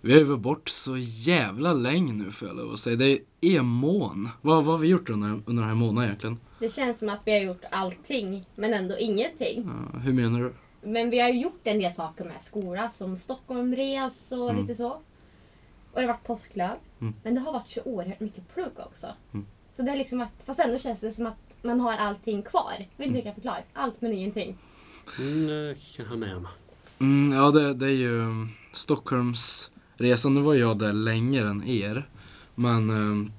Vi har ju varit bort så jävla länge nu får jag lov att säga. Det är en mån. Vad, vad har vi gjort under, under den här månaden egentligen? Det känns som att vi har gjort allting, men ändå ingenting. Ja, hur menar du? Men vi har ju gjort en del saker med skola, som Stockholmres och Mm. lite så. Och det har varit påsklöv. Mm. Men det har varit så oerhört mycket plugg också. Mm. Så det har liksom varit, fast ändå känns det som att man har allting kvar. Jag vet inte hur jag kan förklara. Allt men ingenting. Mm, det kan jag ha med om. Mm, ja, det, det är ju um, Stockholmsresan. Nu var jag där längre än er. Men um,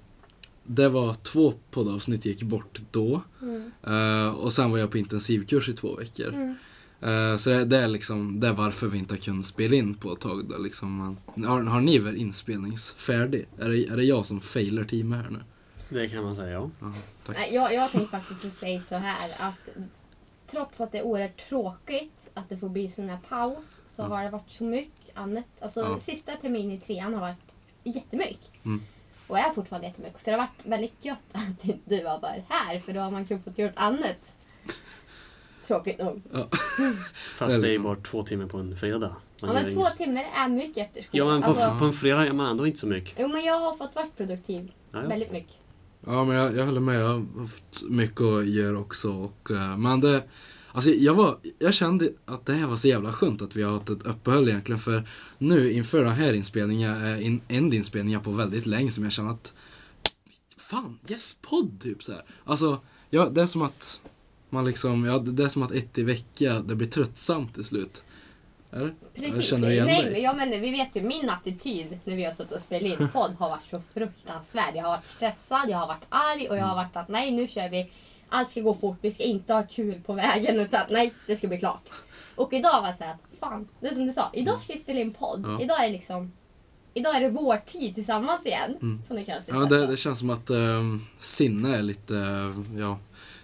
det var två poddavsnitt gick bort då. Mm. Eh, och sen var jag på intensivkurs i två veckor. Mm. Eh, så det, det är liksom det är varför vi inte har kunnat spela in på ett tag. Då, liksom. Men har, har ni väl inspelningsfärdig? Är det, är det jag som failar teamet här nu? Det kan man säga, ja. Ja, tack. Nej, jag, jag tänkte faktiskt att säga så här att trots att det är oerhört tråkigt att det får bli sån här paus så Mm. har det varit så mycket annat. Alltså Ja. sista terminen i trean har varit jättemycket. Mm. Och är fortfarande jättemycket. Så det har varit väldigt gött att du har varit här för då har man kunnat fått gjort annat. Tråkigt nog. Fast det är bara två timmar på en fredag. Man Ja, men två inget. timmar är mycket efter Ja, skolan. men på, alltså, på en fredag gör man ändå inte så mycket. Jo men jag har fått vara produktiv Ja, ja. väldigt mycket. Ja, men jag, jag håller med. Jag har haft mycket att göra också. Och, eh, men det, alltså jag, var, jag kände att det här var så jävla skönt att vi har haft ett uppehåll egentligen. För nu inför den här inspelningen är in, en inspelning på väldigt länge som jag känner att Fan, yes, podd typ så här. Alltså, ja, det är som att man liksom, ja, det är som att ett i vecka, det blir tröttsamt till slut. Eller? Precis. Känner du igen Nej, dig? men, ja, men vi vet ju min attityd när vi har suttit och spelat in podd har varit så fruktansvärd. Jag har varit stressad, jag har varit arg och jag Mm. har varit att nej nu kör vi. Allt ska gå fort, vi ska inte ha kul på vägen utan nej det ska bli klart. Och idag var det så här att fan, det är som du sa, idag ska vi spela in podd. Ja. Idag är det liksom Idag är det vår tid tillsammans igen. Mm. Det Ja, det, det känns som att um, sinne är lite, eh, ja,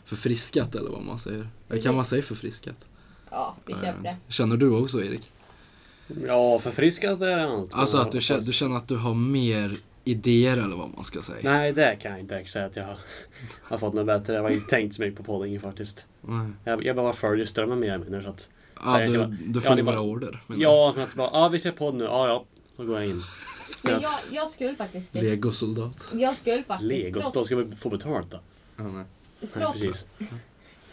förfriskat eller vad man säger. Precis. Kan man säga förfriskat? Ja, vi köper det. Känner du också Erik? Ja, förfriskat är det allt. Alltså att du känner, du känner att du har mer idéer eller vad man ska säga? Nej, det kan jag inte säga att jag har, har fått något bättre. Jag har inte tänkt så mycket på podding faktiskt. Nej. Jag, jag bara följer strömmen mer eller mindre. Så att, Ja, du, kan- du följer bara order. ja, som att bara, ja vi ser podd nu. Ja, ja. Då går jag in. Men jag, jag skulle faktiskt. Legosoldat. Jag skulle faktiskt Lego, trots, ska vi få betalt då. Ja, nej. Nej, trots precis.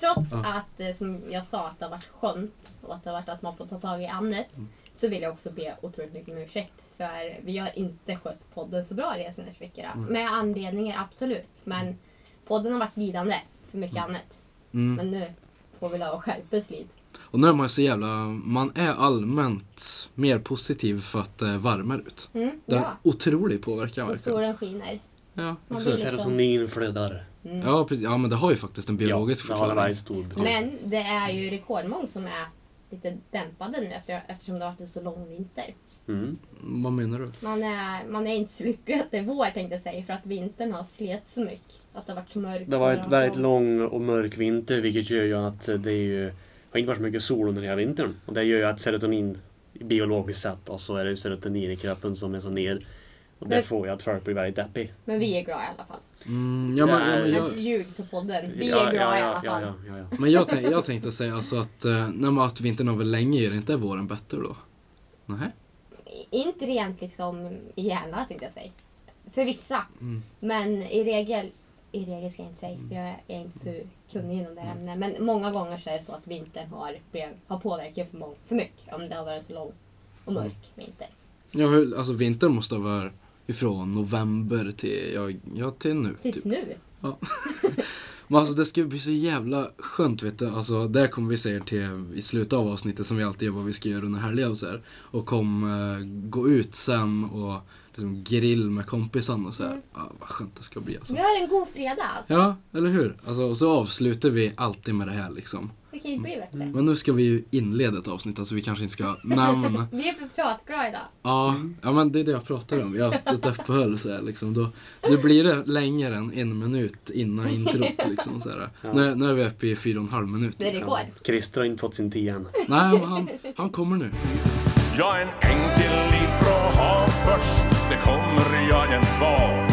Trots Ja. att, eh, som jag sa, att det har varit skönt och att det har varit att man får ta tag i annat. Mm. Så vill jag också be otroligt mycket om ursäkt. För vi har inte skött podden så bra Resenärs vecka. Mm. Med anledningar, absolut. Men podden har varit lidande för mycket annat. Mm. Men nu får vi lov att skärpas lite. Och nu är man så jävla, man är allmänt mer positiv för att det varmar ut. Mm, Det har ja. otrolig påverkan Och solen skiner. Ja, Man exakt. vill- Serotonin flödar. Mm. Ja, precis. ja, men det har ju faktiskt en biologisk ja, förklaring. väldigt stor betydelse. Men det är ju rekordmånga som är lite dämpade nu efter, eftersom det har varit en så lång vinter. Mm. Vad menar du? Man är, man är inte så lycklig att det är vår tänkte jag säga för att vintern har slet så mycket. Att det har varit så mörkt. Det har varit väldigt lång och mörk vinter vilket gör ju att det är ju, har inte varit så mycket sol under hela vintern. Och det gör ju att serotonin biologiskt sett och så är det ju serotonin i kroppen som är så ner. Och det Det- får ju att folk blir väldigt deppig. Men vi är glada i alla fall. Mm, ja, men, ja, men, jag, ljug för podden. Vi Ja, är glada ja, i alla fall. Ja, ja, ja, ja. men jag, tänk, jag tänkte säga alltså att, eh, men att vintern har väl länge är det inte våren bättre då? Nej. Inte rent liksom i hjärnan tänkte jag säga. För vissa. Mm. Men i regel, i regel ska jag inte säga för jag är inte så kunnig inom det här ämnet. Men många gånger så är det så att vintern har, har påverkat för, mång, för mycket. Om det har varit så lång och mörk vinter. Ja, hur, alltså vintern måste ha varit ifrån november till, ja, ja till nu. Tills Typ. nu. Men alltså det ska bli så jävla skönt vet du. Alltså det kommer vi säga till i slutet av avsnittet som vi alltid gör vad vi ska göra under helger och så här. Och kom eh, gå ut sen och liksom grill med kompisarna och så här. Mm. Ja, vad skönt det ska bli alltså. Vi har en god fredag alltså. Ja, eller hur? Alltså, och så avslutar vi alltid med det här liksom. Det kan ju bli bättre. Men nu ska vi ju inleda ett avsnitt, alltså vi kanske inte ska namn. Vi är för pratglada idag. Ja, ja men det är det jag pratar om. Vi har haft ett uppehåll så här, liksom. Då, då blir det längre än en minut innan introt liksom. Så här. Ja. Nu, nu är vi uppe i fyra och en halv minut. Det är Liksom. rekord. Christer har inte fått sin tia än. Nej, men han, han kommer nu. Jag är en enkel ifrån Hagfors, det kommer jag en kvar.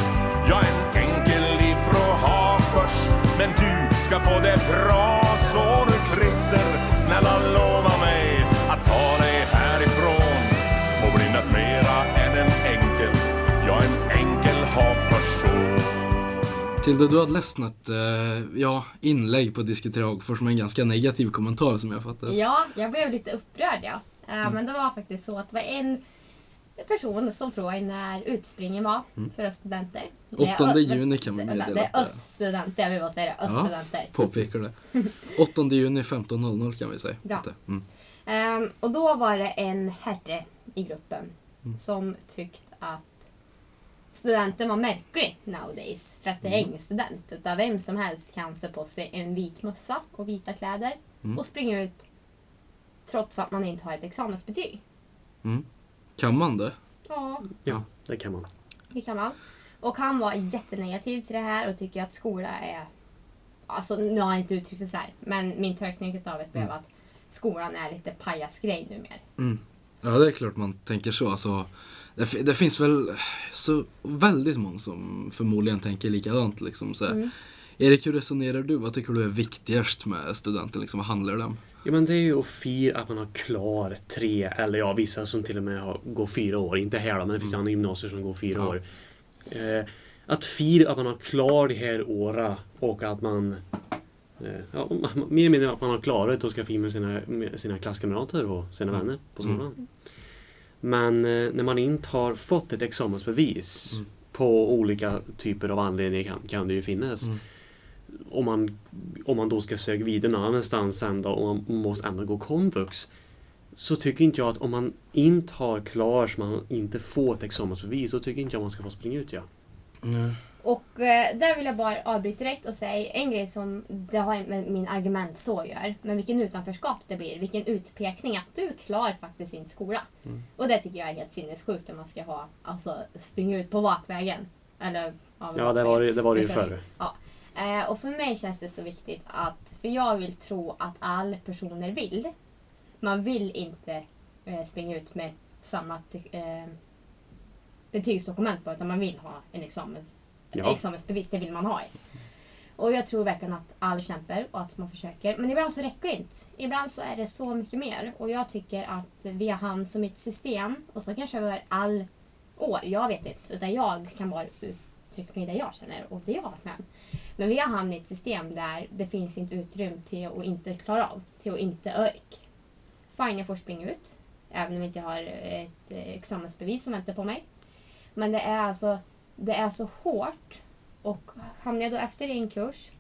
Jag är en enkel ifrån Hagfors, men du ska få det bra. Så du Christer, snälla lova mig att ta dig härifrån. Må bli mera än en enkel, ja en enkel hatperson. Tilde, du hade läst något eh, ja, inlägg på Diskutera Hagfors med en ganska negativ kommentar som jag fattade. Ja, jag blev lite upprörd ja. Eh, mm. Men det var faktiskt så att det var en person som frågade när utspringen var för oss studenter. Det är 8 ö- Mm. juni kan det, meddela det är det är. öststudenter, jag vill bara säga det. Öststudenter. Påpekar det. 8 juni 15.00 kan vi säga. Bra. Mm. Ehm, och då var det en herre i gruppen Mm. som tyckte att studenten var märklig nowadays. För att det är Mm. ingen student. Utan vem som helst kan se på sig en vit mössa och vita kläder Mm. och springa ut trots att man inte har ett examensbetyg. Kan man det? Ja, Ja, det kan man. det kan man. Och han var jättenegativ till det här och tycker att skola är... Alltså nu har han inte uttryckt det så här. Men min tolkning av det blev Mm. att skolan är lite pajasgrej numera. Mm. Ja, det är klart man tänker så. Alltså, det, fi- det finns väl så väldigt många som förmodligen tänker likadant. Liksom, så här. Mm. Erik, hur resonerar du? Vad tycker du är viktigast med studenten? Liksom, vad handlar det om? Ja men det är ju att fira att man har klar tre, eller ja vissa som till och med har, går fyra år. Inte här då, men det finns andra gymnasier som går fyra Ja. år. Eh, att fira att man har klar de här åren och att man eh, ja, mer eller mindre att man har klarat och ska fira med sina, med sina klasskamrater och sina Mm. vänner på Mm. skolan. Men eh, när man inte har fått ett examensbevis Mm. på olika typer av anledningar kan, kan det ju finnas. Om, man, om man då ska söka vidare någon annanstans sen då och man måste ändå gå komvux. Så tycker inte jag att om man inte har klar så man inte får ett examensbevis så tycker inte jag man ska få springa ut ja. Mm. Och eh, där vill jag bara avbryta direkt och säga en grej som det har med min argument så gör. Men vilken utanförskap det blir. Vilken utpekning att du klarar faktiskt inte skola. Mm. Och det tycker jag är helt sinnessjukt att man ska ha, alltså springa ut på bakvägen. Eller, Ja det var det, det, var det ju Förstår ni? Eh, och för mig känns det så viktigt att, för jag vill tro att alla personer vill. Man vill inte eh, springa ut med samma eh, betygsdokument på utan man vill ha en examens, Ja. examensbevis. Det vill man ha. Och jag tror verkligen att alla kämpar och att man försöker. Men ibland så räcker det inte. Ibland så är det så mycket mer. Och jag tycker att vi har hand som ett system och så kanske över all år, jag vet inte. Utan jag kan bara uttrycka mig det jag känner och det jag har varit med om. Men vi har hamnat i ett system där det finns inte utrymme till att inte klara av, till att inte ork. Fine, jag får springa ut. Även om jag inte har ett eh, examensbevis som väntar på mig. Men det är alltså, det är så hårt. Och hamnar jag då efter i en kurs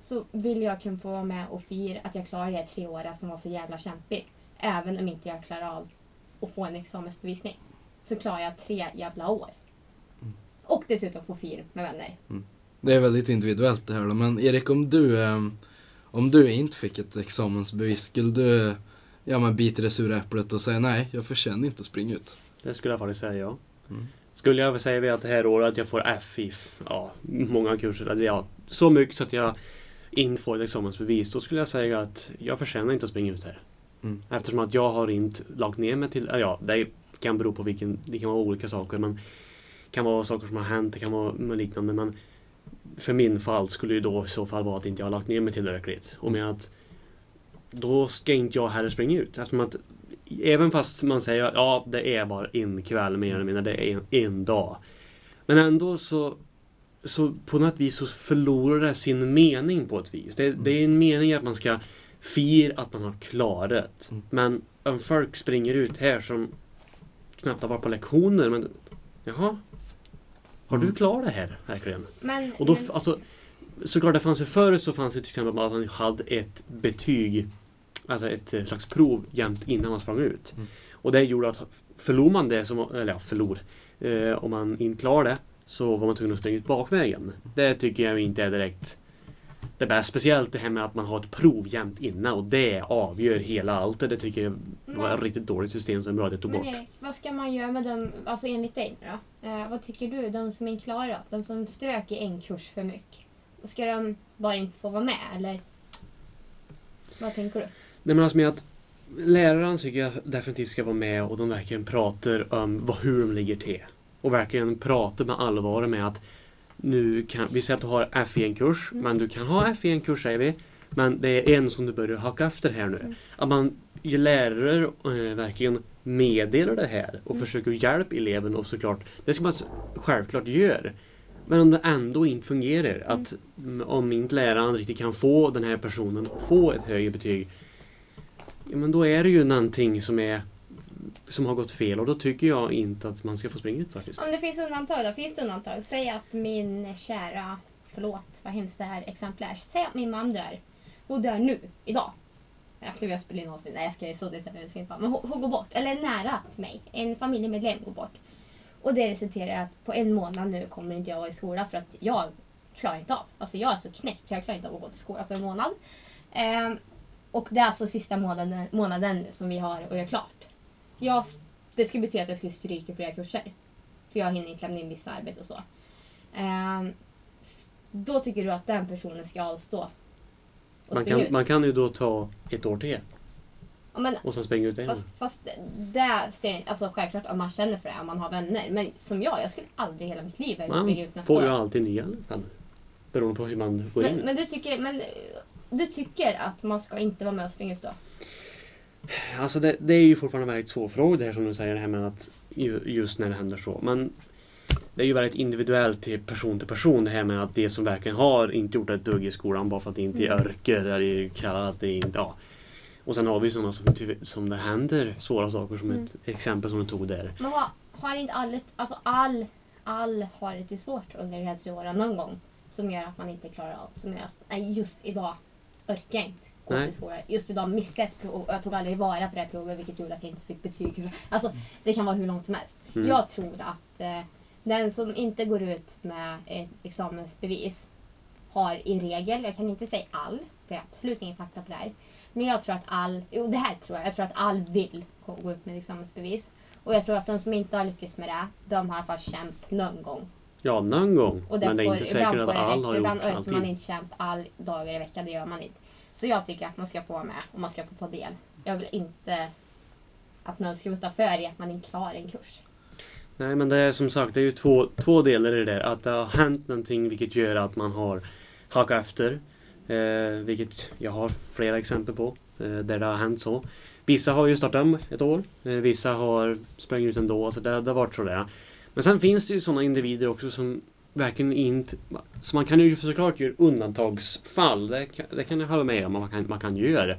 så vill jag kunna få vara med och fira att jag klarar de här tre åren som var så jävla kämpig. Även om inte jag klarar av att få en examensbevisning. Så klarar jag tre jävla år. Och dessutom få fira med vänner. Det är väldigt individuellt det här då. Men Erik, om du, eh, om du inte fick ett examensbevis, skulle du ja, men bita det sura äpplet och säga nej, jag förtjänar inte att springa ut? Det skulle jag faktiskt säga ja. Mm. Skulle jag väl säga att det här året att jag får F i ja, många kurser, eller ja, så mycket så att jag inte får ett examensbevis, då skulle jag säga att jag förtjänar inte att springa ut här. Mm. Eftersom att jag har inte lagt ner mig till, ja det kan bero på vilken, det kan vara olika saker men det kan vara saker som har hänt, det kan vara liknande men för min fall skulle ju då i så fall vara att inte jag har lagt ner mig tillräckligt. Och med att då ska inte jag heller springa ut. Eftersom att även fast man säger att ja, det är bara en kväll mer eller mindre, det är en, en dag. Men ändå så, så på något vis så förlorar det sin mening på ett vis. Det, det är en mening att man ska fira att man har klarat. Mm. Men om folk springer ut här som knappt har varit på lektioner, men jaha? Har du Mm. klarat det här verkligen? Men, Och då, men, alltså, såklart det fanns ju förr så fanns det till exempel att man hade ett betyg, alltså ett eh, slags prov jämt innan man sprang ut. Mm. Och det gjorde att förlor man det, som, eller ja, förlor, eh, om man inte klarade det så var man tvungen att springa ut bakvägen. Det tycker jag inte är direkt det bästa. Speciellt det här med att man har ett prov jämt innan och det avgör hela allt. Det tycker jag var ett riktigt dåligt system som är det tog bort. Erik, vad ska man göra med dem, alltså enligt dig då? Eh, vad tycker du, de som inte klarar De som strök i en kurs för mycket? Ska de bara inte få vara med eller? Vad tänker du? Nej men alltså med att läraren tycker jag definitivt ska vara med och de verkligen pratar om vad, hur de ligger till. Och verkligen pratar med allvar med att nu kan, vi säger att du har F i en kurs, Mm. men du kan ha F i en kurs säger vi. Men det är en som du börjar hacka efter här nu. Mm. Att man ju lärare eh, verkligen meddelar det här och Mm. försöker hjälpa eleven och såklart, det ska man självklart göra. Men om det ändå inte fungerar, att mm, om inte läraren riktigt kan få den här personen att få ett högre betyg. Ja, men då är det ju någonting som är som har gått fel och då tycker jag inte att man ska få springa ut faktiskt. Om det finns undantag då? Finns det undantag? Säg att min kära, förlåt vad hemskt det här exemplet är. Säg att min man dör. Hon dör nu, idag. Efter vi har spelat in avsnitt. Nej jag ska ju så detaljerad ska jag inte vara. Men hon, hon går bort. Eller nära till mig. En familjemedlem går bort. Och det resulterar i att på en månad nu kommer inte jag vara i skola för att jag klarar inte av. Alltså jag är så knäckt så jag klarar inte av att gå till skola på en månad. Ehm, och det är alltså sista månaden, månaden nu som vi har att göra klart. Jag, det skulle betyda att jag skulle stryka flera kurser. För jag hinner inte lämna in vissa arbete och så. S- då tycker du att den personen ska avstå? Man kan, ut? man kan ju då ta ett år till Ja, men, och sen springa ut igen. fast, fast det alltså självklart om man känner för det, om man har vänner. Men som jag, jag skulle aldrig hela mitt liv springa ut nästa får ju år. alltid nya i alla fall. Beroende på hur man går in. Men, men, du tycker, men du tycker att man ska inte vara med och springa ut då? Alltså det, det är ju fortfarande väldigt svår fråga det här som du säger, det här med att ju, just när det händer så. Men det är ju väldigt individuellt till person till person det här med att det som verkligen har inte gjort ett dugg i skolan bara för att det inte är Mm. örker eller kallar att det inte, ja. Och sen har vi sådana som, ty- som det händer svåra saker som Mm. ett exempel som du tog där. Men har, har inte all, alltså all, all har det ju svårt under de här tre åren någon gång. Som gör att man inte klarar av. Som gör att, nej just idag orkar jag inte gå Nej. till skolan. Just idag missade jag ett prov och jag tog aldrig vara på det här provet vilket gjorde att jag inte fick betyg. Alltså det kan vara hur långt som helst. Mm. Jag tror att eh, den som inte går ut med ett examensbevis har i regel, jag kan inte säga all, för jag har absolut ingen fakta på det här. Men jag tror att all, jo det här tror jag, jag tror att all vill gå ut med examensbevis. Och jag tror att de som inte har lyckats med det, de har i alla fall kämpat någon gång. Ja, någon gång. Men det är inte säkert att det rätt, alla för har ibland gjort orkar man inte kämpa all dagar i veckan, det gör man inte. Så jag tycker att man ska få vara med och man ska få ta del. Jag vill inte att någon ska vara för i att man inte klarar en kurs. Nej men det är som sagt det är ju två, två delar i det där. Att det har hänt någonting vilket gör att man har hakat efter. Eh, vilket jag har flera exempel på. Eh, där det har hänt så. Vissa har ju startat om ett år. Eh, vissa har sprungit ut ändå. Så det, det har varit sådär. Men sen finns det ju sådana individer också som verkligen inte... Så man kan ju såklart göra undantagsfall. Det, kan- det kan jag hålla med om man kan, man kan göra.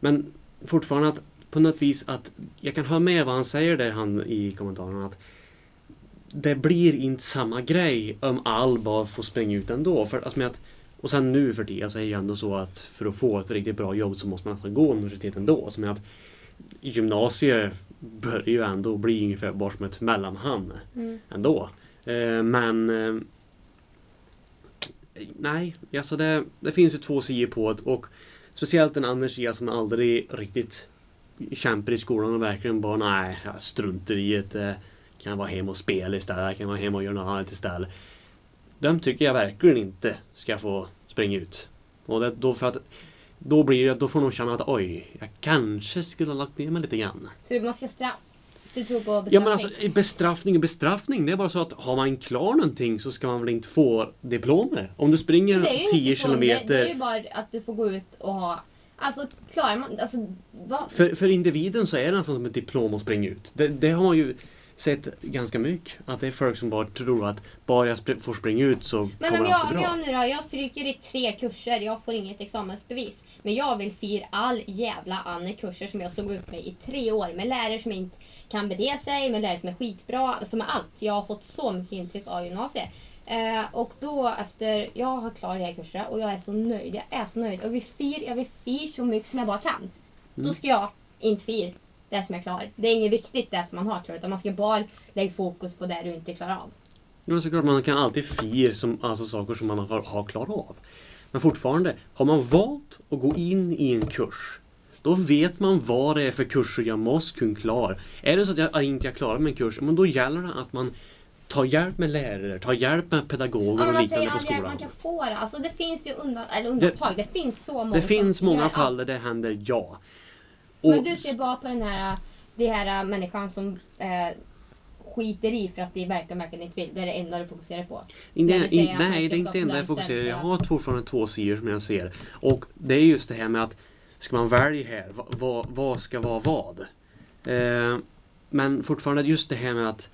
Men fortfarande att på något vis att jag kan hålla med vad han säger där han i kommentarerna att det blir inte samma grej om all bara får springa ut ändå. För, alltså med att, och sen nu för tiden så är det ju ändå så att för att få ett riktigt bra jobb så måste man nästan gå universitet ändå. Så med att gymnasiet börjar ju ändå bli ungefär bara som ett mellanhand Mm. ändå. Eh, men eh, Nej, alltså det, det finns ju två sidor på det och speciellt den andra sidan som aldrig riktigt kämpar i skolan och verkligen bara nej, jag struntar i det. Eh, kan vara hemma och spela istället, kan vara hemma och göra något annat istället. De tycker jag verkligen inte ska få springa ut. Och det, då för att då blir det, då får de känna att oj, jag kanske skulle ha lagt ner mig lite grann. Så man ska straff. Du tror på Ja bestraffning? men alltså bestraffning och bestraffning. Det är bara så att har man klar någonting så ska man väl inte få diplomet. Om du springer Men det är ju 10 inte på- Det, det är kilometer. ju bara att du får gå ut och ha... Alltså klarar man... Alltså vad? För, för individen så är det nästan som ett diplom att springa ut. Det, det har man ju sett ganska mycket. Att det är folk som bara tror att bara jag får springa ut så Men kommer om allt jag, bli om bra. jag nu då, jag stryker i tre kurser, jag får inget examensbevis. Men jag vill fira all jävla andra kurser som jag stod upp med i tre år. Med lärare som inte kan bete sig, med lärare som är skitbra, som är allt. Jag har fått så mycket intryck av gymnasiet. Eh, och då efter, jag har klarat de här kurserna och jag är så nöjd. Jag är så nöjd. Jag vill fira, jag vill fira så mycket som jag bara kan. Mm. Då ska jag inte fira det som jag klarar. Det är inget viktigt det som man har klarat, utan man ska bara lägga fokus på det du inte klarar av. Ja, såklart, man kan alltid fira som, alltså, saker som man har, har klarat av. Men fortfarande, har man valt att gå in i en kurs då vet man vad det är för kurser jag måste kunna klara. Är det så att jag inte klarar min kurs, men då gäller det att man tar hjälp med lärare, tar hjälp med pedagoger Ja, men och liknande på skolan. man kan få det. Alltså det finns ju undan, eller undantag. Det, finns så många Det finns många fall där det händer, ja. Men du ser bara på den här, det här människan som eh, skiter i för att det verkligen, verkligen inte vill. Det är det enda du fokuserar på. Inte, säger in, nej, det är inte det enda jag fokuserar. Jag ja. har fortfarande två sidor som jag ser. Och det är just det här med att ska man välja här, vad, vad, vad ska vara vad? Eh, men fortfarande just det här med att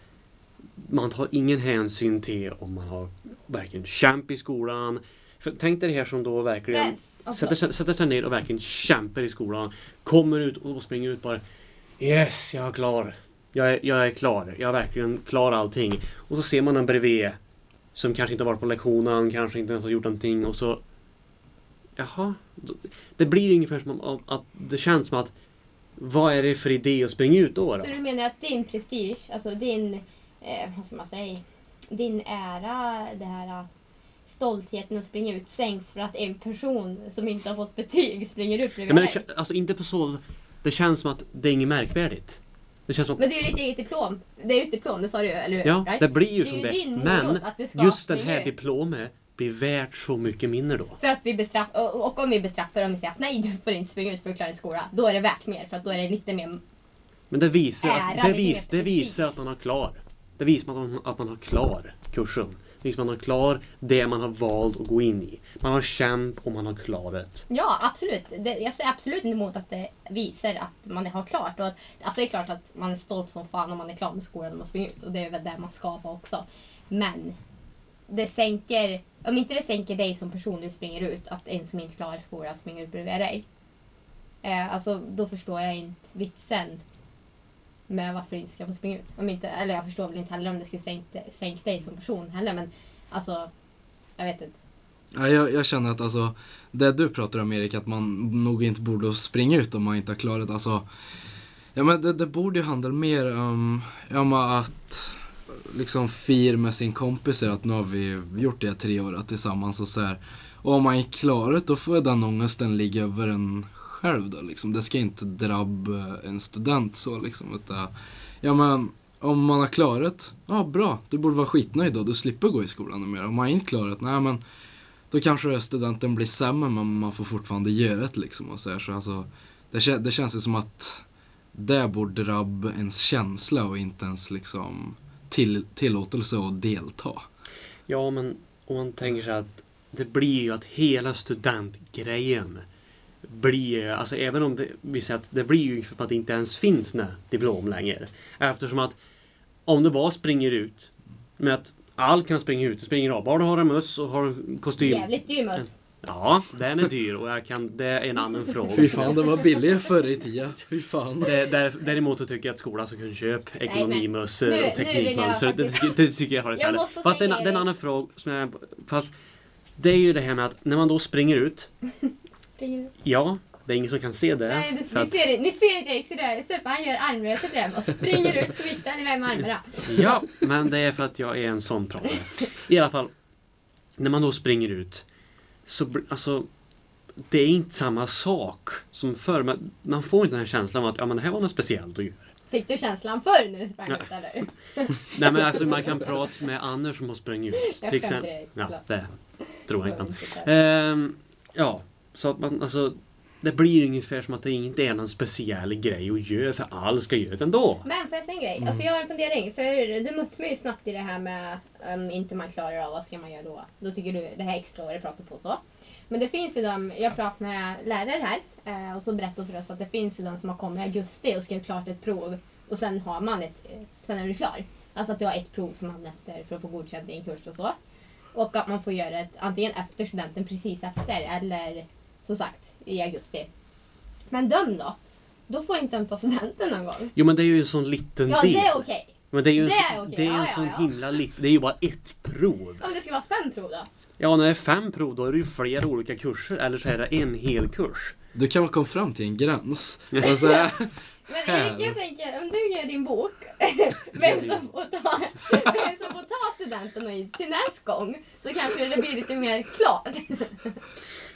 man tar ingen hänsyn till om man har verkligen kämp i skolan. För tänk dig det här som då verkligen sätter, sig, sätter sig ner och verkligen kämpar i skolan. Kommer ut och springer ut bara Yes, jag är klar. Jag är, jag är klar. Jag är verkligen klar allting. Och så ser man en bredvid som kanske inte varit på lektionen, kanske inte ens har gjort någonting och så Jaha. Det blir ungefär som om, att det känns som att vad är det för idé att springa ut då? då? Så du menar att din prestige, alltså din, eh, vad ska man säga, din ära, det här stoltheten att springa ut sänks för att en person som inte har fått betyg springer Ja, bredvid men det, dig. kä- alltså inte på så... Det känns som att det är inget märkvärdigt. Det känns som att... Men det är ju ditt eget diplom. Det är ju ett diplom, det sa du ju, eller hur? Ja, Right? det blir ju Det som det. din Men just den här diplomet blir värt så mycket mindre då. För att vi bestraffar, och, och om vi bestraffar om vi säger att nej du får inte springa ut för att klara en skola. Då är det värt mer för att då är det lite mer Men det visar, att, det vis, det visar att man har klar. Det visar att man, att man har klar kursen. Liksom man har klar det man har valt att gå in i. Man har kämp och man har klarat. Ja, absolut. Det, jag säger absolut inte emot att det visar att man har klart. Och att, alltså det är klart att man är stolt som fan om man är klar med skolan och man springer ut. Och det är väl det man ska vara också. Men det sänker, om inte det sänker dig som person när du springer ut, att en som inte klarar skolan springer ut bredvid dig. Eh, alltså då förstår jag inte vitsen med varför du inte ska få springa ut. Om inte, eller jag förstår väl inte heller om det skulle sänka, sänka dig som person heller. Men alltså, jag vet inte. Ja, jag, jag känner att alltså, det du pratar om Erik, att man nog inte borde springa ut om man inte har klarat, alltså Ja men det, det borde ju handla mer om, om att liksom fir med sin kompis att nu har vi gjort det här tre år tillsammans och så här. Och om man är klarat då får den ångesten ligga över en själv då liksom. Det ska inte drabba en student så liksom. Utan, ja men om man har klarat, ja bra, du borde vara skitnöjd då, du slipper gå i skolan mer. Om man inte klarat, nej men då kanske studenten blir sämre men man får fortfarande göra det liksom. Och så här, så alltså, det, det känns ju som att det borde drabba ens känsla och inte ens liksom till, tillåtelse att delta. Ja, men om man tänker sig att det blir ju att hela studentgrejen blir, alltså även om det, vi säger att det blir ju för att det inte ens finns några diplom längre. Eftersom att om du bara springer ut med att all kan springa ut, det spelar ingen roll. Bara du har en möss och har en kostym. Jävligt dyr möss. Ja, den är dyr och jag kan, det är en annan fråga. Fy fan, det var billigare förr i tiden. Fy fan. Det, där, däremot så tycker jag att skolan ska kunna köpa ekonomimössor och jag teknikmössor. Det, det tycker jag har Jag måste få Fast det är en- det är en det. annan fråga som jag, Fast det är ju det här med att när man då springer ut. Springer. Ja, det är ingen som kan se det. Nej, det, ni, att- ser, det- ni ser inte Erik sådär. Stefan gör armrörelser till den och springer ut så viftar han iväg med armarna. Ja, men det är för att jag är en sån pratare. I alla fall, när man då springer ut. Så alltså, det är inte samma sak som förr. Man, man får inte den här känslan av att ja, men det här var något speciellt att göra. Fick du känslan förr när du sprang ut eller? Nej men alltså man kan prata med Anders som har sprungit ut. Jag till exempel. Ja, det tror jag inte. Ehm, ja, så att man alltså det blir ungefär som att det inte är någon speciell grej att göra för alla ska göra det ändå. Men får jag säga en grej? Mm. Alltså jag har en fundering. För du mig ju snabbt i det här med om inte man klarar av vad ska man göra då? Då tycker du det här extra året pratar på så. Men det finns ju de, jag pratar med lärare här eh, och så berättar för oss att det finns ju de som har kommit i augusti och skrivit klart ett prov och sen har man ett, sen är du klar. Alltså att du har ett prov som man efter för att få godkänt i en kurs och så. Och att man får göra det antingen efter studenten, precis efter eller som sagt i augusti. Men döm då? Då får inte de ta studenten någon gång. Jo men det är ju en sån liten Ja, del. det är okej. Men det är ju en, Det är okej, det är ja, en ja, sån ja. himla liten, det är ju bara ett prov. Om det ska vara fem prov då? Ja, när det är fem prov då är det ju flera olika kurser eller så är det en hel kurs. Du kan väl komma fram till en gräns? Och så här, Men Erik, jag tänker om du gör din bok, vem som får ta, vem som får ta studenten och till nästa gång så kanske det blir lite mer klart.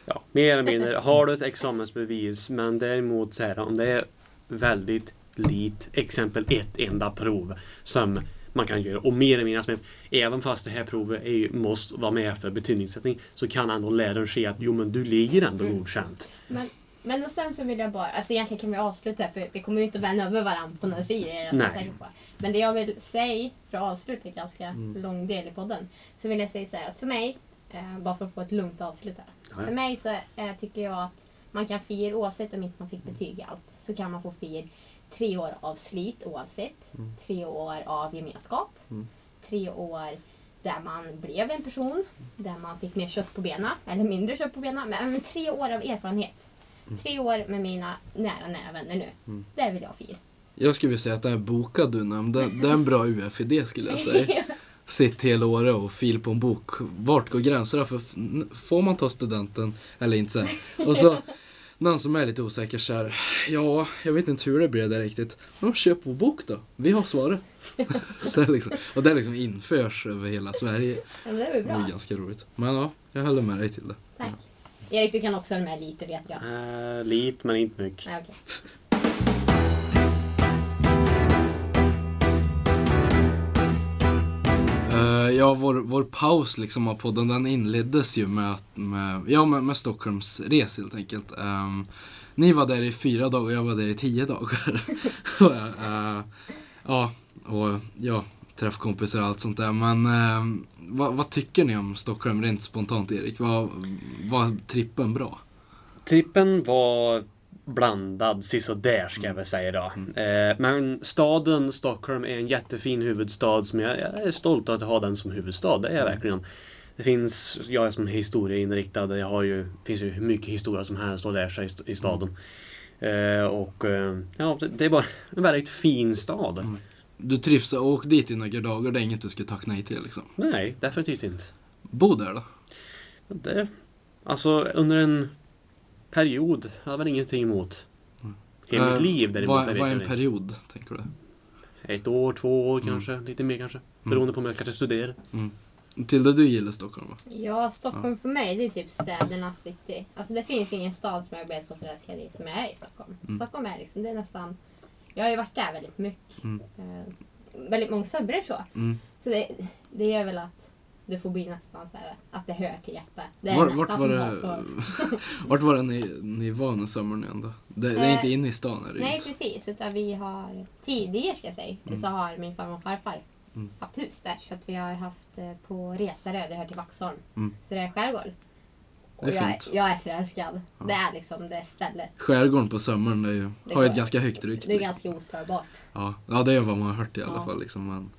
Ja, mer eller mindre. Har du ett examensbevis men däremot så här om det är väldigt lit, exempel ett enda prov som man kan göra och mer eller mindre som även fast det här provet är, måste vara med för betygsättning så kan ändå läraren se att jo men du ligger ändå Mm. godkänt. Men, men och sen så vill jag bara, alltså egentligen kan vi avsluta här för vi kommer ju inte vända över varandra på några sidor. är Jag så Nej. säker på. Men det jag vill säga, för att avsluta en ganska Mm. lång del i podden, så vill jag säga så här att för mig, eh, bara för att få ett lugnt avslut här. Ja. För mig så eh, tycker jag att man kan fira oavsett om inte man fick betyg i allt. Så kan man få fira tre år av slit oavsett. Tre år av gemenskap. Mm. Tre år där man blev en person. Där man fick mer kött på benen. Eller mindre kött på benen. Men, men tre år av erfarenhet. Tre år med mina nära, nära vänner nu. Mm. Det vill jag fira. Jag skulle vilja säga att den här boka du nämnde, det är en bra UF-idé skulle jag säga. Sitt hela året och fil på en bok. Vart går gränserna? För får man ta studenten eller inte? Och så någon som är lite osäker så här. Ja, jag vet inte hur det blir där riktigt. Men köp vår bok då. Vi har svaret. så det är liksom, och det liksom införs över hela Sverige. Det Det bra. är ganska roligt. Men ja, jag håller med dig till det. Tack. Erik, du kan också hålla med lite vet jag. Äh, lite men inte mycket. Nej, okej. Uh, ja, vår, vår paus liksom av podden den inleddes ju med, med, ja, med, med Stockholms res helt enkelt. Um, ni var där i fyra dagar och jag var där i tio dagar. uh, ja, och ja, träffkompisar och allt sånt där. Men uh, vad, vad tycker ni om Stockholm rent spontant Erik? Var, var trippen bra? Trippen var blandad, sisådär ska jag väl säga då. Eh, men staden Stockholm är en jättefin huvudstad som jag, jag är stolt att ha den som huvudstad. Det är jag verkligen. Det finns, jag är som historieinriktad, jag har ju, det finns ju hur mycket historia som helst att lära sig i st- i staden. Eh, och eh, ja, det- det är bara en väldigt fin stad. Mm. Du trivs och åk dit i några dagar, det är inget du skulle tacka nej till liksom. Nej, definitivt inte. Bo där då? Det, alltså under en period har jag väl ingenting emot. Hela mitt Eh, liv däremot, Vad vad är en period, tänker du? Ett år, två år Mm. kanske, lite mer kanske. Beroende på om jag kanske studerar. Till det du gillar Stockholm va? Ja, Stockholm för mig det är typ städernas city. Alltså det finns ingen stad som jag blev så förälskad i som jag är i Stockholm. Mm. Stockholm är liksom, det är nästan... Jag har ju varit där väldigt mycket. Mm. Eh, väldigt många somrar så. Mm. Så det, det gör väl att det får bli nästan så här att det hör till hjärtat. Det är Var, nästan vart, var det, Hagfors. vart var det ni, ni var när sommaren ändå? Det, det är Eh, inte inne i stan är det Nej inte. precis, utan vi har tidigare ska jag säga, så har min farmor och farfar Mm. haft hus där. Så att vi har haft eh, på Resarö, det hör till Vaxholm. Mm. Så det är skärgård. Och Det är jag, fint. jag är förälskad. Det är liksom det stället. Skärgården på sommaren är ju, Det har ju ett ganska högt rykte. Det är liksom. ganska oslagbart. ja. ja, det är vad man har hört i alla Ja. fall. Liksom. Men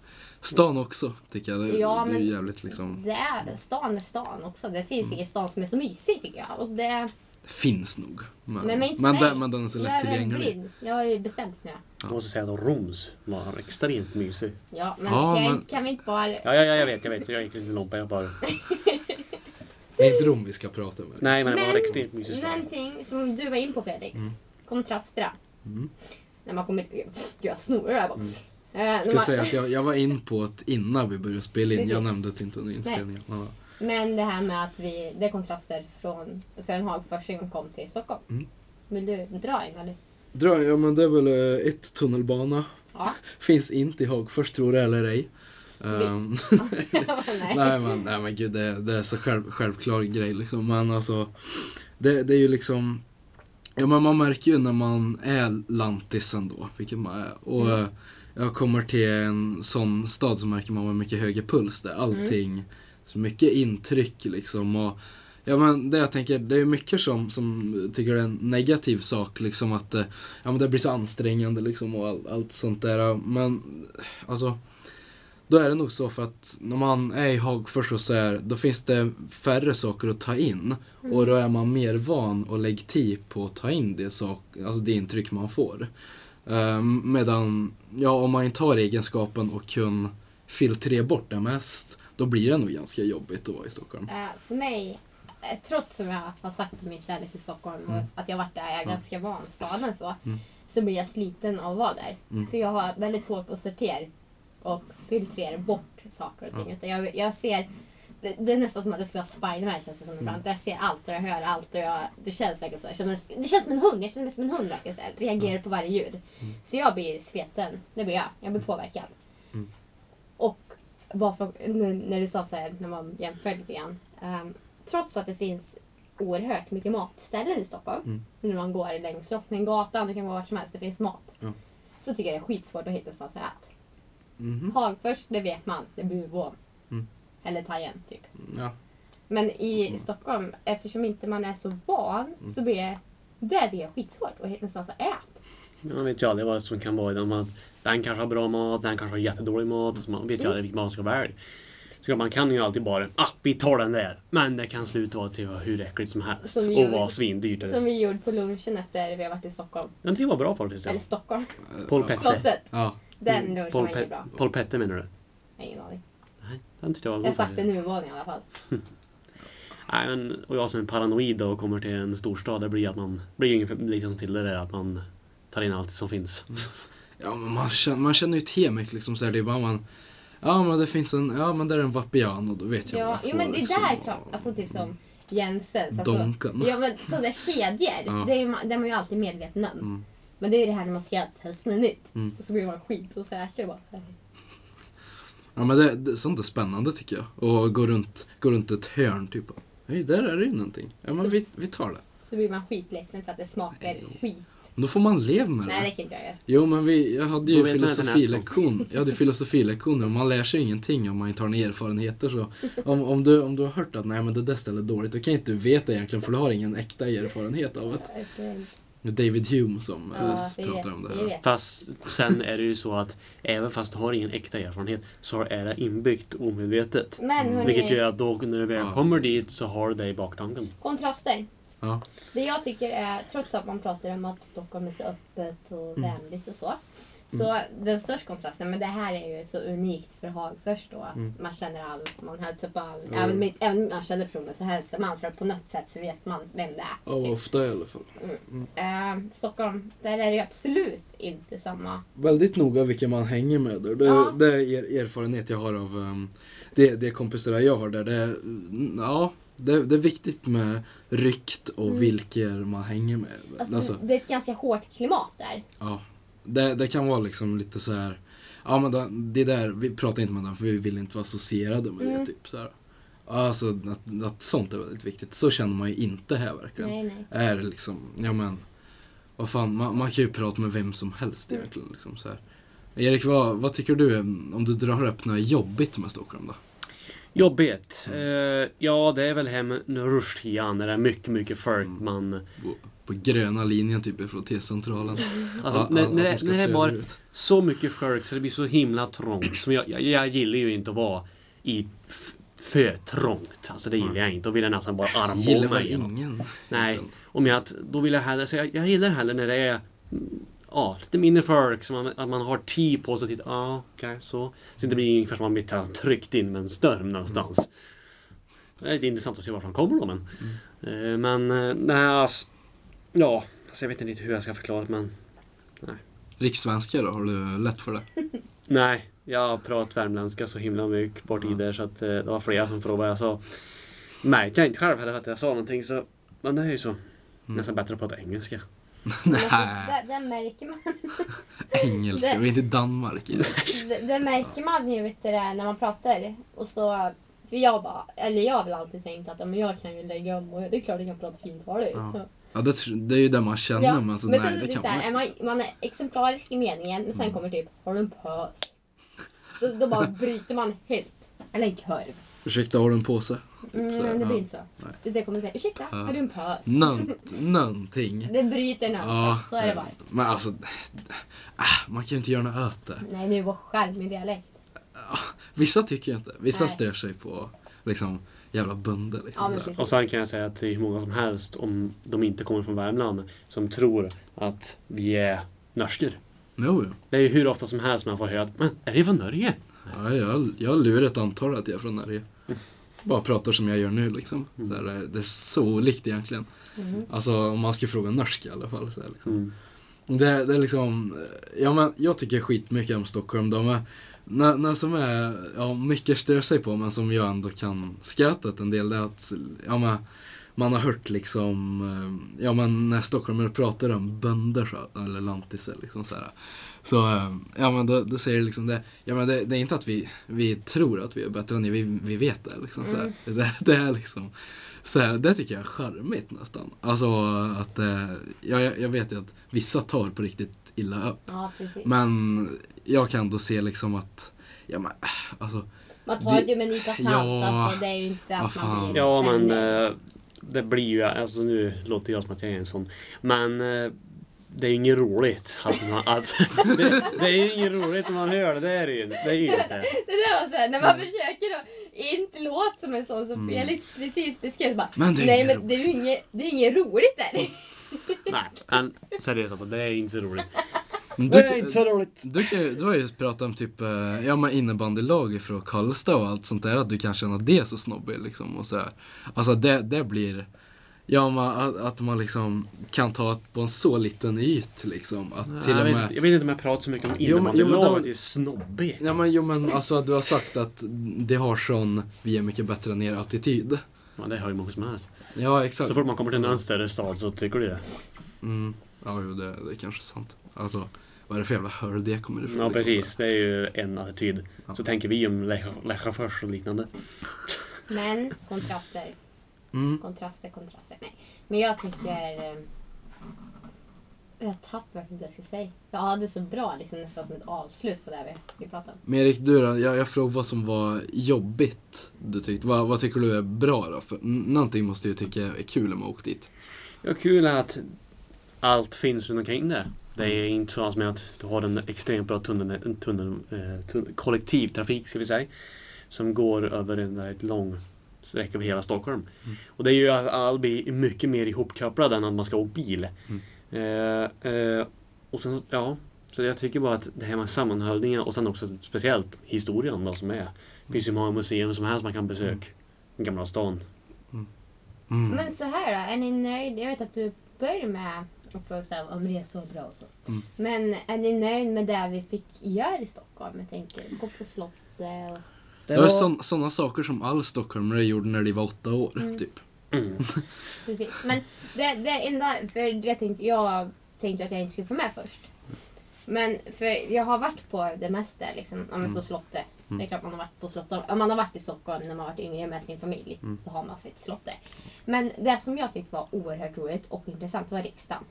stan också, tycker jag. Det, Ja, det är men- jävligt liksom, Det är, stan är stan också. Det finns Mm. ingen stan som är så mysig tycker jag. Och det, det finns nog. Men, men men, mig. den, men den är så jag lätt är väldigt tillgänglig. blind. Jag har ju bestämt nu. Jag måste säga att Roms var extremt mysig. Ja, men, Ja, kan, jag- men- kan vi inte bara... Ja, ja, ja jag vet, jag vet. Jag gick lite långt. Jag bara... Det är inte Rom vi ska prata med. Nej, men det var Men- extremt mysig stad. Någonting som du var in på Felix. Kontrasterna. Mm. När man kommer... Gud, jag snorar där bara. Eh, Jag ska man- säga att jag, jag var in på det innan vi började spela in. Jag nämnde det inte under inspelningen. Ja. Men det här med att vi, det är kontraster från för en Hagfors som kom till Stockholm. Mm. Vill du dra in eller? Dra, ja men det är väl eh, ett tunnelbana. Ja. Finns inte i Hagfors, tror det eller ej. Jag bara, Nej. nej, men, nej men gud, det, det är så själv, självklar grej liksom. Men alltså, det, det är ju liksom... Ja men man märker ju när man är lantis ändå, vilket man är. Och Mm. Jag kommer till en sån stad så märker man har mycket högre puls där. Allting, så mycket intryck liksom. Och, Ja men det jag tänker, det är mycket som, som tycker det är en negativ sak liksom att eh, ja, men det blir så ansträngande liksom och all, allt sånt där. Men alltså, då är det nog så för att när man är i Hagfors och så här, då finns det färre saker att ta in. Och då är man mer van och lägger tid på att ta in det, sak, alltså det intryck man får. Um, medan, ja om man inte har egenskapen och kan filtrera bort det mest, då blir det nog ganska jobbigt att vara i Stockholm. Eh, för mig, eh, trots som jag har sagt min kärlek till Stockholm och att jag varit där, jag är ganska van staden så. Mm. Så blir jag sliten av att vara där. Mm. För jag har väldigt svårt att sortera och filtrera bort saker och ting. Utan jag, jag ser, det, det är nästan som att det ska vara Spiderman känns det som ibland. Mm. Jag ser allt och jag hör allt och jag, det känns verkligen så. Jag känner, det känns som en hund, jag känner mig som en hund verkligen så här, reagerar på varje ljud. Så jag blir sliten, det blir jag. Jag blir påverkad. Mm. Och bara för, när du sa så här, när man jämför lite grann. ehm, trots att det finns oerhört mycket matställen i Stockholm. Mm. När man går längs Drottninggatan, det kan vara vart som helst, det finns mat. Ja. Så tycker jag det är skitsvårt att hitta någonstans att äta. Mhm. Hagfors, det vet man, det är Buvån. Mm. Eller Tajen, typ. Ja. Men i Stockholm, eftersom inte man är så van, Mm. så blir det, det tycker jag är skitsvårt att hitta någonstans att äta. Man vet ju aldrig vad som kan vara i. Att den kanske har bra mat, den kanske har jättedålig mat. Så man vet ju aldrig vilken man ska välja. Så man kan ju alltid bara, ah, vi tar den där. Men det kan sluta vara till hur äckligt som helst. Som och gjorde- vara svindyrt. Som vi gjorde på lunchen efter vi har varit i Stockholm. Den tycker jag var bra faktiskt. Eller. Stockholm. Paul Pette. Slottet. Ja, Den lunchen Paul, var inte bra. Paul Pette menar du? Ingen aning. Nej, den tyckte jag var Jag har sagt det faktiskt. nuvåning i alla fall. Nej, men, och jag som är paranoid och kommer till en storstad, det blir att man blir ungefär liksom till det där att man tar in allt som finns. ja men man känner, man känner ju till mycket liksom så här, det är bara man Ja men det finns en, ja men där är en Vapiano, då vet jag vad Ja, jag får jo, men det liksom, där är och- klart. Alltså typ som Jensens. Alltså, Donken. Ja men sådana kedjor, Ja. det är, man, det är man ju alltid medveten om. Mm. Men det är ju det här när man ska testa något nytt. Mm. Och så blir man skitosäker och bara... Ja men det, det, sånt är spännande tycker jag. Och gå runt, gå runt ett hörn typ. Hej, där är det ju någonting. Ja men vi, vi tar det. Så blir man skitledsen för att det smakar skit. Men då får man leva med det. Nej det kan inte jag göra. Jo men vi, jag hade ju filosofilektion. Jag hade filosofilektioner och man lär sig ingenting om man inte har några erfarenheter. Så om, om, du, om du har hört att nej men det där stället är dåligt, då kan inte du veta egentligen för du har ingen äkta erfarenhet av det. David Hume som Ja, eh, pratar vet, om det här. Fast sen är det ju så att även fast du har ingen äkta erfarenhet så är det inbyggt omedvetet. Men hörni, Vilket gör att då när du väl Ja. kommer dit så har du det i baktanken. kontraster. Ja. Det jag tycker är, trots att man pratar om att Stockholm är så öppet och Mm. vänligt och så. Så den största kontrasten, men det här är ju så unikt för Hagfors då att Mm. man känner all, man hälsar på all, Mm. även, även om man känner personen så hälsar man för att på något sätt så vet man vem det är. Ja, typ. ofta i alla fall. Eh, Stockholm, där är det ju absolut inte samma. Väldigt noga vilka man hänger med där. Det, Ja. det är er, erfarenhet jag har av um, det, det kompisar jag har där. Det, mm, ja, det, det är viktigt med rykt och Mm. vilka man hänger med. Alltså, Alltså, Det är ett ganska hårt klimat där. ja, det, det kan vara liksom lite så här. Ja men det, det där, vi pratar inte med dem för vi vill inte vara associerade med Mm. det. Typ, så här. Alltså att, att sånt är väldigt viktigt. Så känner man ju inte här verkligen. Nej, nej. Är det liksom, ja men. Vad fan, man, man kan ju prata med vem som helst Mm. egentligen. Liksom, så här. Erik, vad, vad tycker du om du drar upp något jobbigt med Stockholm då? Jobbigt? Eh, ja, det är väl hem rushtiden när det är mycket, mycket folk. Mm. Man, På, gröna linjen typ ifrån T-centralen. alltså, Alla- när, när, det, när det söderut. så mycket folk så det blir så himla trångt. Som jag, jag, jag gillar ju inte att vara i för trångt. Alltså det gillar jag inte. Då vill jag nästan bara Gillar armbåga mig igenom. ingen. Nej, om jag, då vill jag hellre, så jag, jag gillar hellre när det är mm, Ja, lite mindre folk, så man, att man har tid på sig att titta. Ja, okej, så. Så det blir ungefär som man blir tryckt in med en storm någonstans. Det är lite intressant att se vart han kommer då, men. Eh, Men, eh, nej, alltså, Ja, alltså jag vet inte riktigt hur jag ska förklara det, men. Rikssvenska då, har du lätt för det? Nej, jag har pratat värmländska så himla mycket bort i Ja. där så att eh, det var flera som frågade sa. Märkte jag inte själv heller att jag sa någonting så. Men det är ju så. Nästan bättre att prata engelska. Men alltså, Nej, där, där märker man engelska. det- Vi är inte i Danmark. Erik. det, det märker man ju vet du, det, när man pratar. Och så, för jag bara, eller jag har väl alltid tänkt att ja, men jag kan ju lägga om och det är klart jag kan prata fintaligt. Ja. Ja, det, det är ju det man känner, Ja, men alltså, men nej, sen, det det kan så här, man är inte. man, är exemplarisk i meningen men sen Mm. kommer typ, har du en pös? Då, då bara bryter man helt. Eller en korv. Ursäkta, har du en påse? Mm, så, men det ja. blir inte så. Nej. Det kommer säga, ursäkta, Ja. har du en pös? Nånt, någonting. Det bryter någonstans, så är det bara. Men alltså, ah, man kan ju inte göra något åt det. Nej, nu var charmig dialekt. Vissa tycker ju inte. Vissa Nej. stör sig på liksom jävla bönder. Liksom. Ja. Och sen kan jag säga att det är hur många som helst, om de inte kommer från Värmland, som tror att vi är norskor. Jo, jo. Det är ju hur ofta som helst man får höra att men är det från Norge? Ja, jag, jag lurar ett antal att jag är från Norge. Bara pratar som jag gör nu liksom. Så här, det- är så olikt egentligen. Mm. Alltså om man ska fråga norsk i alla fall. Så här, liksom. Mm. Det, det är liksom, ja men jag tycker skitmycket om Stockholm. De är, när, när som är, ja mycket stör sig på men som jag ändå kan skratta åt en del det är att, ja men man har hört liksom, eh, ja men när stockholmare pratar om bönder så, eller lantisar liksom så här. Så, eh, ja men då, då säger det liksom det, ja men det, det är inte att vi, vi tror att vi är bättre än er, vi, vi vet det liksom så här. Det, det är liksom, så här, det tycker jag är charmigt nästan. Alltså att, eh, ja, jag, jag vet ju att vissa tar på riktigt illa upp. Ja, precis. Men jag kan då se liksom att, ja men äh, alltså, Man tar det- ju med en nypa salt. Ja, alltså, det är ju inte att man fan. blir Ja men eh, det blir ju, alltså nu låter jag som att jag är en sån. Men eh, det är inget roligt. Att man, att, det, det är inget roligt när man hör det. Det är det ju det är ju inte. Det där var så här, när man försöker att inte låta som en sån som Felix precis beskrev. Bara, Men det är Nej inget men det är ju inget, det är inget roligt där. Nej, men seriöst alltså, det är inte så roligt. Du, Det är inte så roligt. du, kan ju- du har ju pratat om typ eh, ja, men innebandylag från Karlstad och allt sånt där. Att du kan känna det så snobbigt liksom. Och så här. Alltså det, det blir... Ja, man, att, att man liksom kan ta på en så liten yt liksom. Att till jag, och vet, med... jag vet inte om jag pratar så mycket om innebandylaget. Det är snobbigt. Ja men jo men alltså du har sagt att det har sån vi är mycket bättre än er attityd. Ja, det har ju många som helst. Ja exakt. Så fort man kommer till en större stad så tycker du det. Mm. Ja jo det, det är kanske sant. Alltså vad är det för jävla hörl det kommer ifrån? Ja liksom, precis, det är ju en attityd. Ja. Så tänker vi om Lechafors och liknande. Men kontraster. Mm. kontraster, kontraster. Nej. Men jag tycker... eh, Jag tappade verkligen det jag skulle säga. Jag hade så bra liksom, nästan som ett avslut på det vi skulle prata om. Men Erik du då, jag, jag frågade vad som var jobbigt du tyckte. Vad, vad tycker du är bra då? För någonting måste ju tycka är kul om man åkt dit. Ja, kul är att allt finns runt omkring det. Det är inte så som att du har en extremt bra tunnel, en tunnel, eh, tunnel, kollektivtrafik ska vi säga. Som går över en väldigt lång sträcka över hela Stockholm. Mm. Och det är ju att all blir mycket mer ihopkopplad än att man ska åka bil. Mm. Eh, eh, och sen, ja. Så jag tycker bara att det här med sammanhållningen och sen också speciellt historien då som är. Det finns ju många museum som helst man kan besöka. Gamla stan. Mm. Men så här då, är ni nöjda? Jag vet att du började med att fråga så här, om det är så bra och så. Mm. Men är ni nöjda med det vi fick göra i Stockholm? Jag tänker gå på slottet och... Det var sådana saker som all stockholmare gjorde när de var åtta år, Mm. typ. Mm. Precis. Men det, det enda, för det tänkte, jag tänkte att jag inte skulle få med först. Men för jag har varit på det mesta liksom, om Mm. så slottet. Det är klart man har varit på slottet. Om man har varit i Stockholm när man har varit yngre med sin familj. Mm. Då har man sitt slottet. Men det som jag tyckte var oerhört roligt och intressant var riksdagen.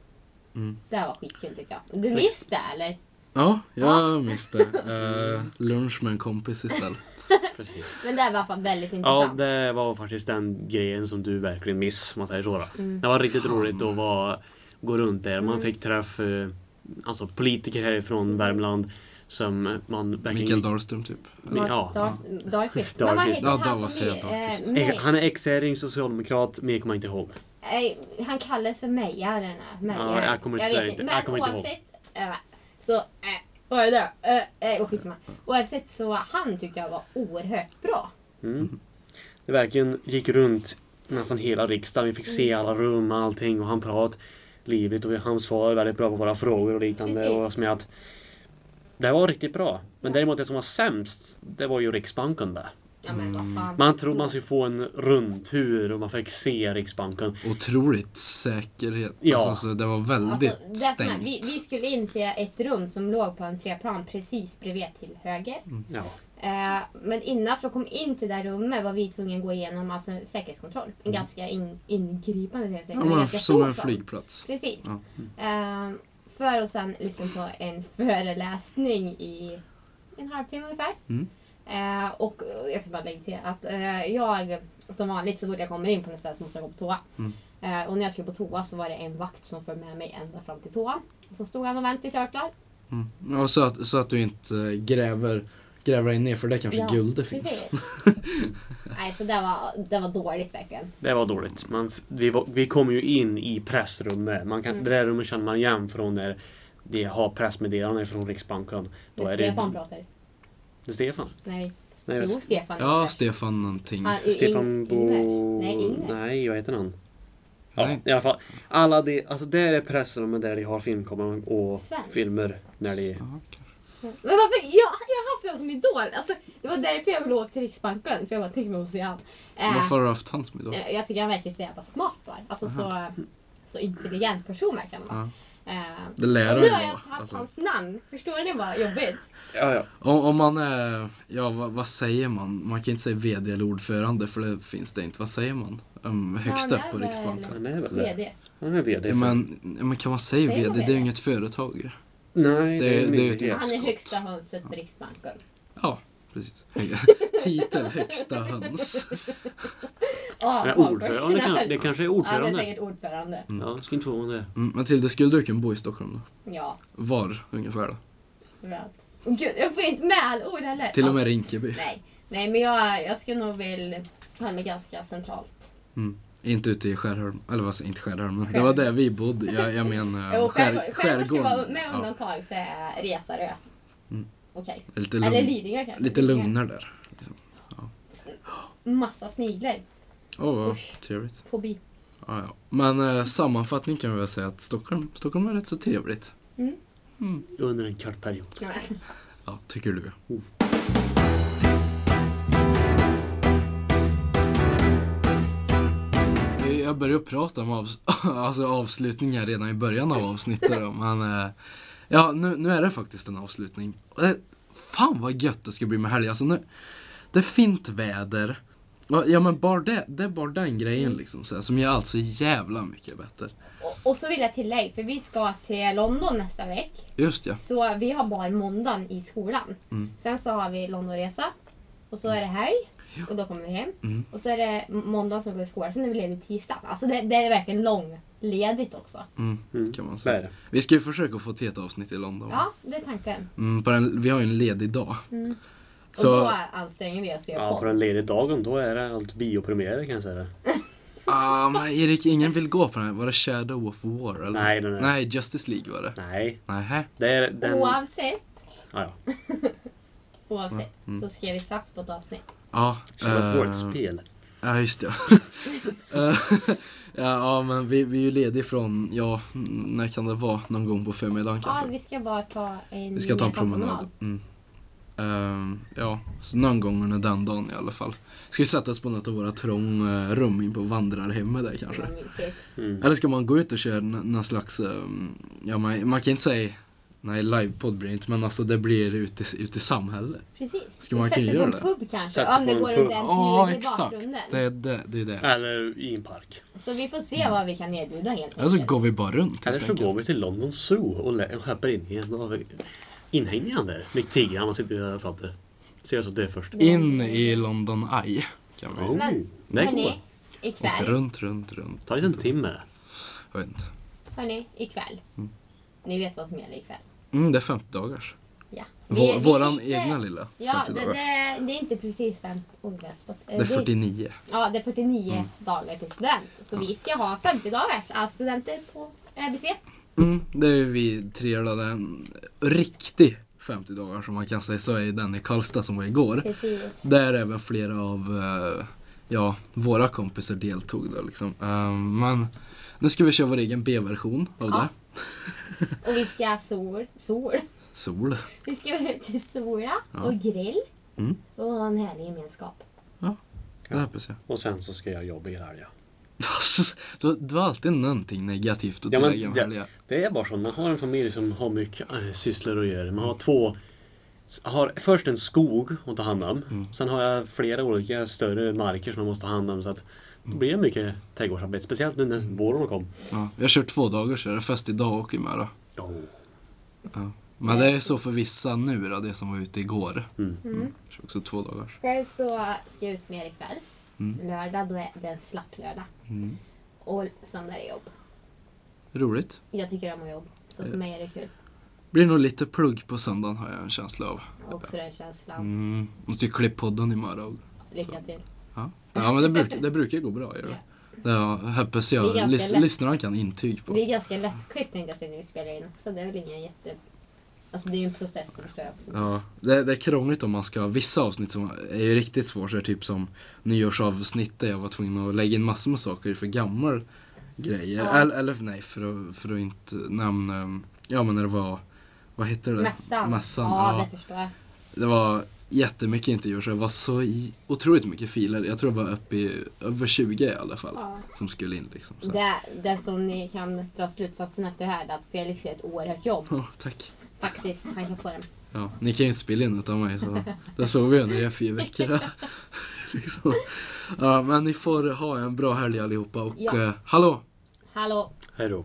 Mm. Det var skitkul tycker jag. Du minns det eller? Ja, jag missade. Uh, lunch med en kompis istället. Precis. Men det var i alla fall väldigt Ja, intressant. det var faktiskt den grejen som du verkligen miss, om man säger så. Då. Mm. Det var riktigt Fan. roligt att vara, gå runt där. Man Mm. fick träffa eh, alltså, politiker härifrån Värmland som man verkligen... Mikael Dahlström typ. Mi- ja. Dars- Dahlqvist. Men vad heter Ja, han som säger. Dahlqvist. Eh, Eh, nej, Han är ex-häring, socialdemokrat, mer kommer jag inte ihåg. nej, han kallas för mejaren. Ja, jag kommer inte säga- inte. jag Men kommer inte ihåg. oavsett... eh, så... eh, vad är det där? Eh, eh, och skitsamma. Oavsett så han tyckte jag var oerhört bra. Mm. Det verkligen gick runt nästan hela riksdagen. Vi fick se alla rum och allting och han pratade livligt och han svarade väldigt bra på våra frågor och liknande. Precis. Och som att det var riktigt bra. Men däremot det som var sämst, det var ju Riksbanken där. Ja men vad fan. Man trodde man skulle få en rundtur och man fick se Riksbanken. Otroligt säkerhet. Ja. Alltså, så det var väldigt Alltså, det stängt. vi, vi skulle in till ett rum som låg på entréplan precis bredvid till höger. Ja. Eh, men innan för att komma in till det där rummet var vi tvungna att gå igenom alltså, säkerhetskontroll. En ganska in, ingripande helt Ja, ganska som en flygplats. Precis. Ja. Eh, för att sen lyssna på en föreläsning i en halvtimme ungefär. Mm. Eh, och jag ska bara lägga till att eh, jag, som vanligt så fort jag kommer in på nästa ställe så måste jag gå på toa. Mm. Eh, och när jag skulle på toa så var det en vakt som följde med mig ända fram till toan. Och så stod han och väntade i cirklar. Mm. Och så att, så att du inte eh, gräver, gräver dig ner för det kanske guld det finns. Nej, så det var, det var dåligt verkligen. Det var dåligt. Man, vi, var, vi kom ju in i pressrummet. Man kan, Mm. Det där rummet känner man igen från när vi har pressmeddelanden från Riksbanken. Då Det är Stefan det, pratar. Stefan. Nej, Nej, jo Stefan Ja. Stefan någonting. I- Stefan Bo... Nej, Ingvers. Nej, vad heter han? Ja, Nej. i alla fall. Alla de, alltså där är pressrummet där de har filmkameran och Sven. filmer när de... Men varför? Jag, jag har haft honom som idol. Alltså, det var därför jag ville åka till Riksbanken. För jag bara tänkte mig att se han. Eh, Varför har du haft hans middag? jag, jag tycker han verkar så jävla smart bara. Alltså så, så intelligent person verkar han vara. Eh, Det lär han nu ju har jag tagit alltså. hans namn. Förstår ni vad jobbigt? Ja, ja. Om, om man är, ja vad, vad säger man? Man kan inte säga VD eller ordförande för det finns det inte. Vad säger man? Um, högst Ja, upp på Riksbanken. Han är väl det. VD. Han är VD. För- men, men kan man säga VD? Det är ju inget företag. Nej, det, det- är det är myndighet. Han är högsta hönset på Riksbanken. Ja, precis. Titel högsta höns. Nej, Hagfors. ordförande. Ja, det, kan, det kanske är Ja, det är ordförande. säkert ordförande. Ja, ska inte förvåna det. Mm, Matilda, skulle du kunna bo i Stockholm då? Ja, Var ungefär då? överallt. Och gud, jag får inte med alla ord heller. Till och Ja. med Rinkeby? Nej, nej men jag, jag skulle nog vilja ha mig ganska centralt. Mm. Inte ute i Skärholm, eller vad säger inte Skärholm, men det var där vi bodde. Jag, jag menar skär, skärgård skärgård ska vara med Ja, undantag så är Resarö. Okej. lite, Eller Lidingö kanske. lite lugnare där. Massa sniglar. Åh, vad Usch. trevligt. Fobi. Ja, ja. Men eh, sammanfattning kan vi väl säga att Stockholm, Stockholm är rätt så trevligt. Mm. Mm. Under en kort period. Ja. Ja, tycker du? Mm. Jag började prata om avs alltså avslutningar redan i början av avsnittet då, men eh, ja, nu, nu är det faktiskt en avslutning. Det, fan vad gött det ska bli med helg. Alltså nu, det är fint väder. Ja, Ja men bara det, det är bara den grejen liksom så här, som gör allt så jävla mycket bättre. Och, och så vill jag tillägga, för vi ska till London nästa vecka. Just ja. Så vi har bara måndagen i skolan. Mm. Sen så har vi Londonresa. Och så är det helg. Och då kommer vi hem. Mm. Och så är det måndagen som går i skolan. Sen är vi lediga tisdagen. Alltså det, det är verkligen långledigt också. Mm, Mm. kan man säga. Vi ska ju försöka få till ett avsnitt i London. Ja, det är tanken. Mm, på den, vi har ju en ledig dag. Mm. Så, Och då anstränger vi oss göra Ja, på på. den lediga dagen då är det allt biopremiärer kan jag säga. ah, men Erik, ingen vill gå på den här. Var det Shadow of War? Eller? Nej, den är- Nej, Justice League var det. Nej, Nej. det är den... Oavsett, Ja, ja. oavsett Mm. så ska vi satsa på ett avsnitt. Ja, Shadow of War, eh, ett spel. Ja, just det. Eh, ja, ja, men vi, vi är ju lediga från, ja, när kan det vara? Någon gång på förmiddagen Ja, kanske? vi ska bara ta en Vi ska ta en promenad. Mm. Ehm, ja, så någon gång under den dagen i alla fall. Ska vi sätta oss på något av våra trånga rum in på vandrarhemmet där kanske? Vad mysigt. Mm. Eller ska man gå ut och köra n- någon slags, ehm, ja man, man kan inte säga, nej livepodd blir det inte, men alltså det blir ute, i- ute i samhället. Precis. Ska man kunna på göra en det? pub kanske. Sätter Om det går runt en Ja, i exakt. bakgrunden. Det är det. det, är det. Eller i en park. Så vi får se vad vi kan erbjuda helt Eller så enkelt. går vi bara runt Eller helt så går enkelt. vi till London Zoo och, lä- och hoppar in i en av inhägnaden där. Med tigrarna och sitter och pratar. Ser jag så det först. In i London Eye kan vi. Oh, Men, det går. Hörni, Och ikväll. runt, runt, runt. Ta en liten timme. Jag vet inte. Hörni, ikväll. Mm. Ni vet vad som gäller ikväll. Mm, det är 50 dagars. Ja. Vår, våran inte- egna lilla Ja, 50 det, dagars. det, det är inte precis fem... Oj, jag har spott- eh, Det är 49. Ja, det är 49 Mm. dagar till student. Så vi ska ha 50 dagar alltså studenter på ÖBC. Mm, det är ju vi tre då. Det är en riktig 50 dagar som man kan säga. Så är den i Karlstad som var igår. Precis. Där även flera av eh, ja, våra kompisar deltog då liksom. Ehm, men nu ska vi köra vår egen B-version av Ja. det. Och vi ska sol. Sol. Sol. Vi ska ut till Sola Ja. och grill. Mm. Och ha en härlig gemenskap. Det hoppas jag. Och sen så ska jag jobba i helgen. Du, du har alltid någonting negativt att Ja, tillägga om det- helgen. Det är bara så. Man har en familj som har mycket äh, sysslor att göra. Man har två har först en skog att ta hand om. Mm. Sen har jag flera olika större marker som jag måste ta hand om. Så att då blir det mycket trädgårdsarbete. Speciellt nu när våren kom. Ja, jag har kört två dagar så är det fest idag och imorgon. Oh. Men det är så för vissa nu då, det som var ute igår. Mm. Mm. Så också två dagar. Själv så ska jag ut mer ikväll. Mm. Lördag, då är det en slapp lördag. Mm. Och söndag är jobb. Roligt. Jag tycker om att jobba. Så för mig är det kul. Blir nog lite plugg på söndagen har jag en känsla av. Också den känslan. Mm. Måste ju klippa podden imorgon. Lycka till. Ja, men det brukar, det brukar gå bra. Gör det. ja, hoppas Det jag lys, lyssnarna kan intyg på. Vi är ganska lättklippt tänkte jag säga när vi spelar in också. Det är väl ingen jätte... Alltså det är ju en process, det förstår jag också. Ja, det, det är krångligt om man ska, vissa avsnitt som är ju riktigt svårt, så är typ som nyårsavsnittet, jag var tvungen att lägga in massor med saker för gammal grejer. Ja. Eller, eller nej, för att, för att inte nämna, ja men när det var, vad heter det? Mässan. Mässan, ja, ja. det förstår jag. Det var jättemycket intervjuer så det var så i, otroligt mycket filer. Jag tror det var uppe i över 20 i alla fall Ja. som skulle in liksom. Så. Det, det som ni kan dra slutsatsen efter det här är att Felix gör ett oerhört jobb. Ja, tack. Faktiskt. Han kan få den. Ja, ni kan ju inte spela in utan mig så det såg vi under de fyra veckorna. liksom. Ja, men ni får ha en bra helg allihopa och Ja. eh, hallå! Hallå! Hej då.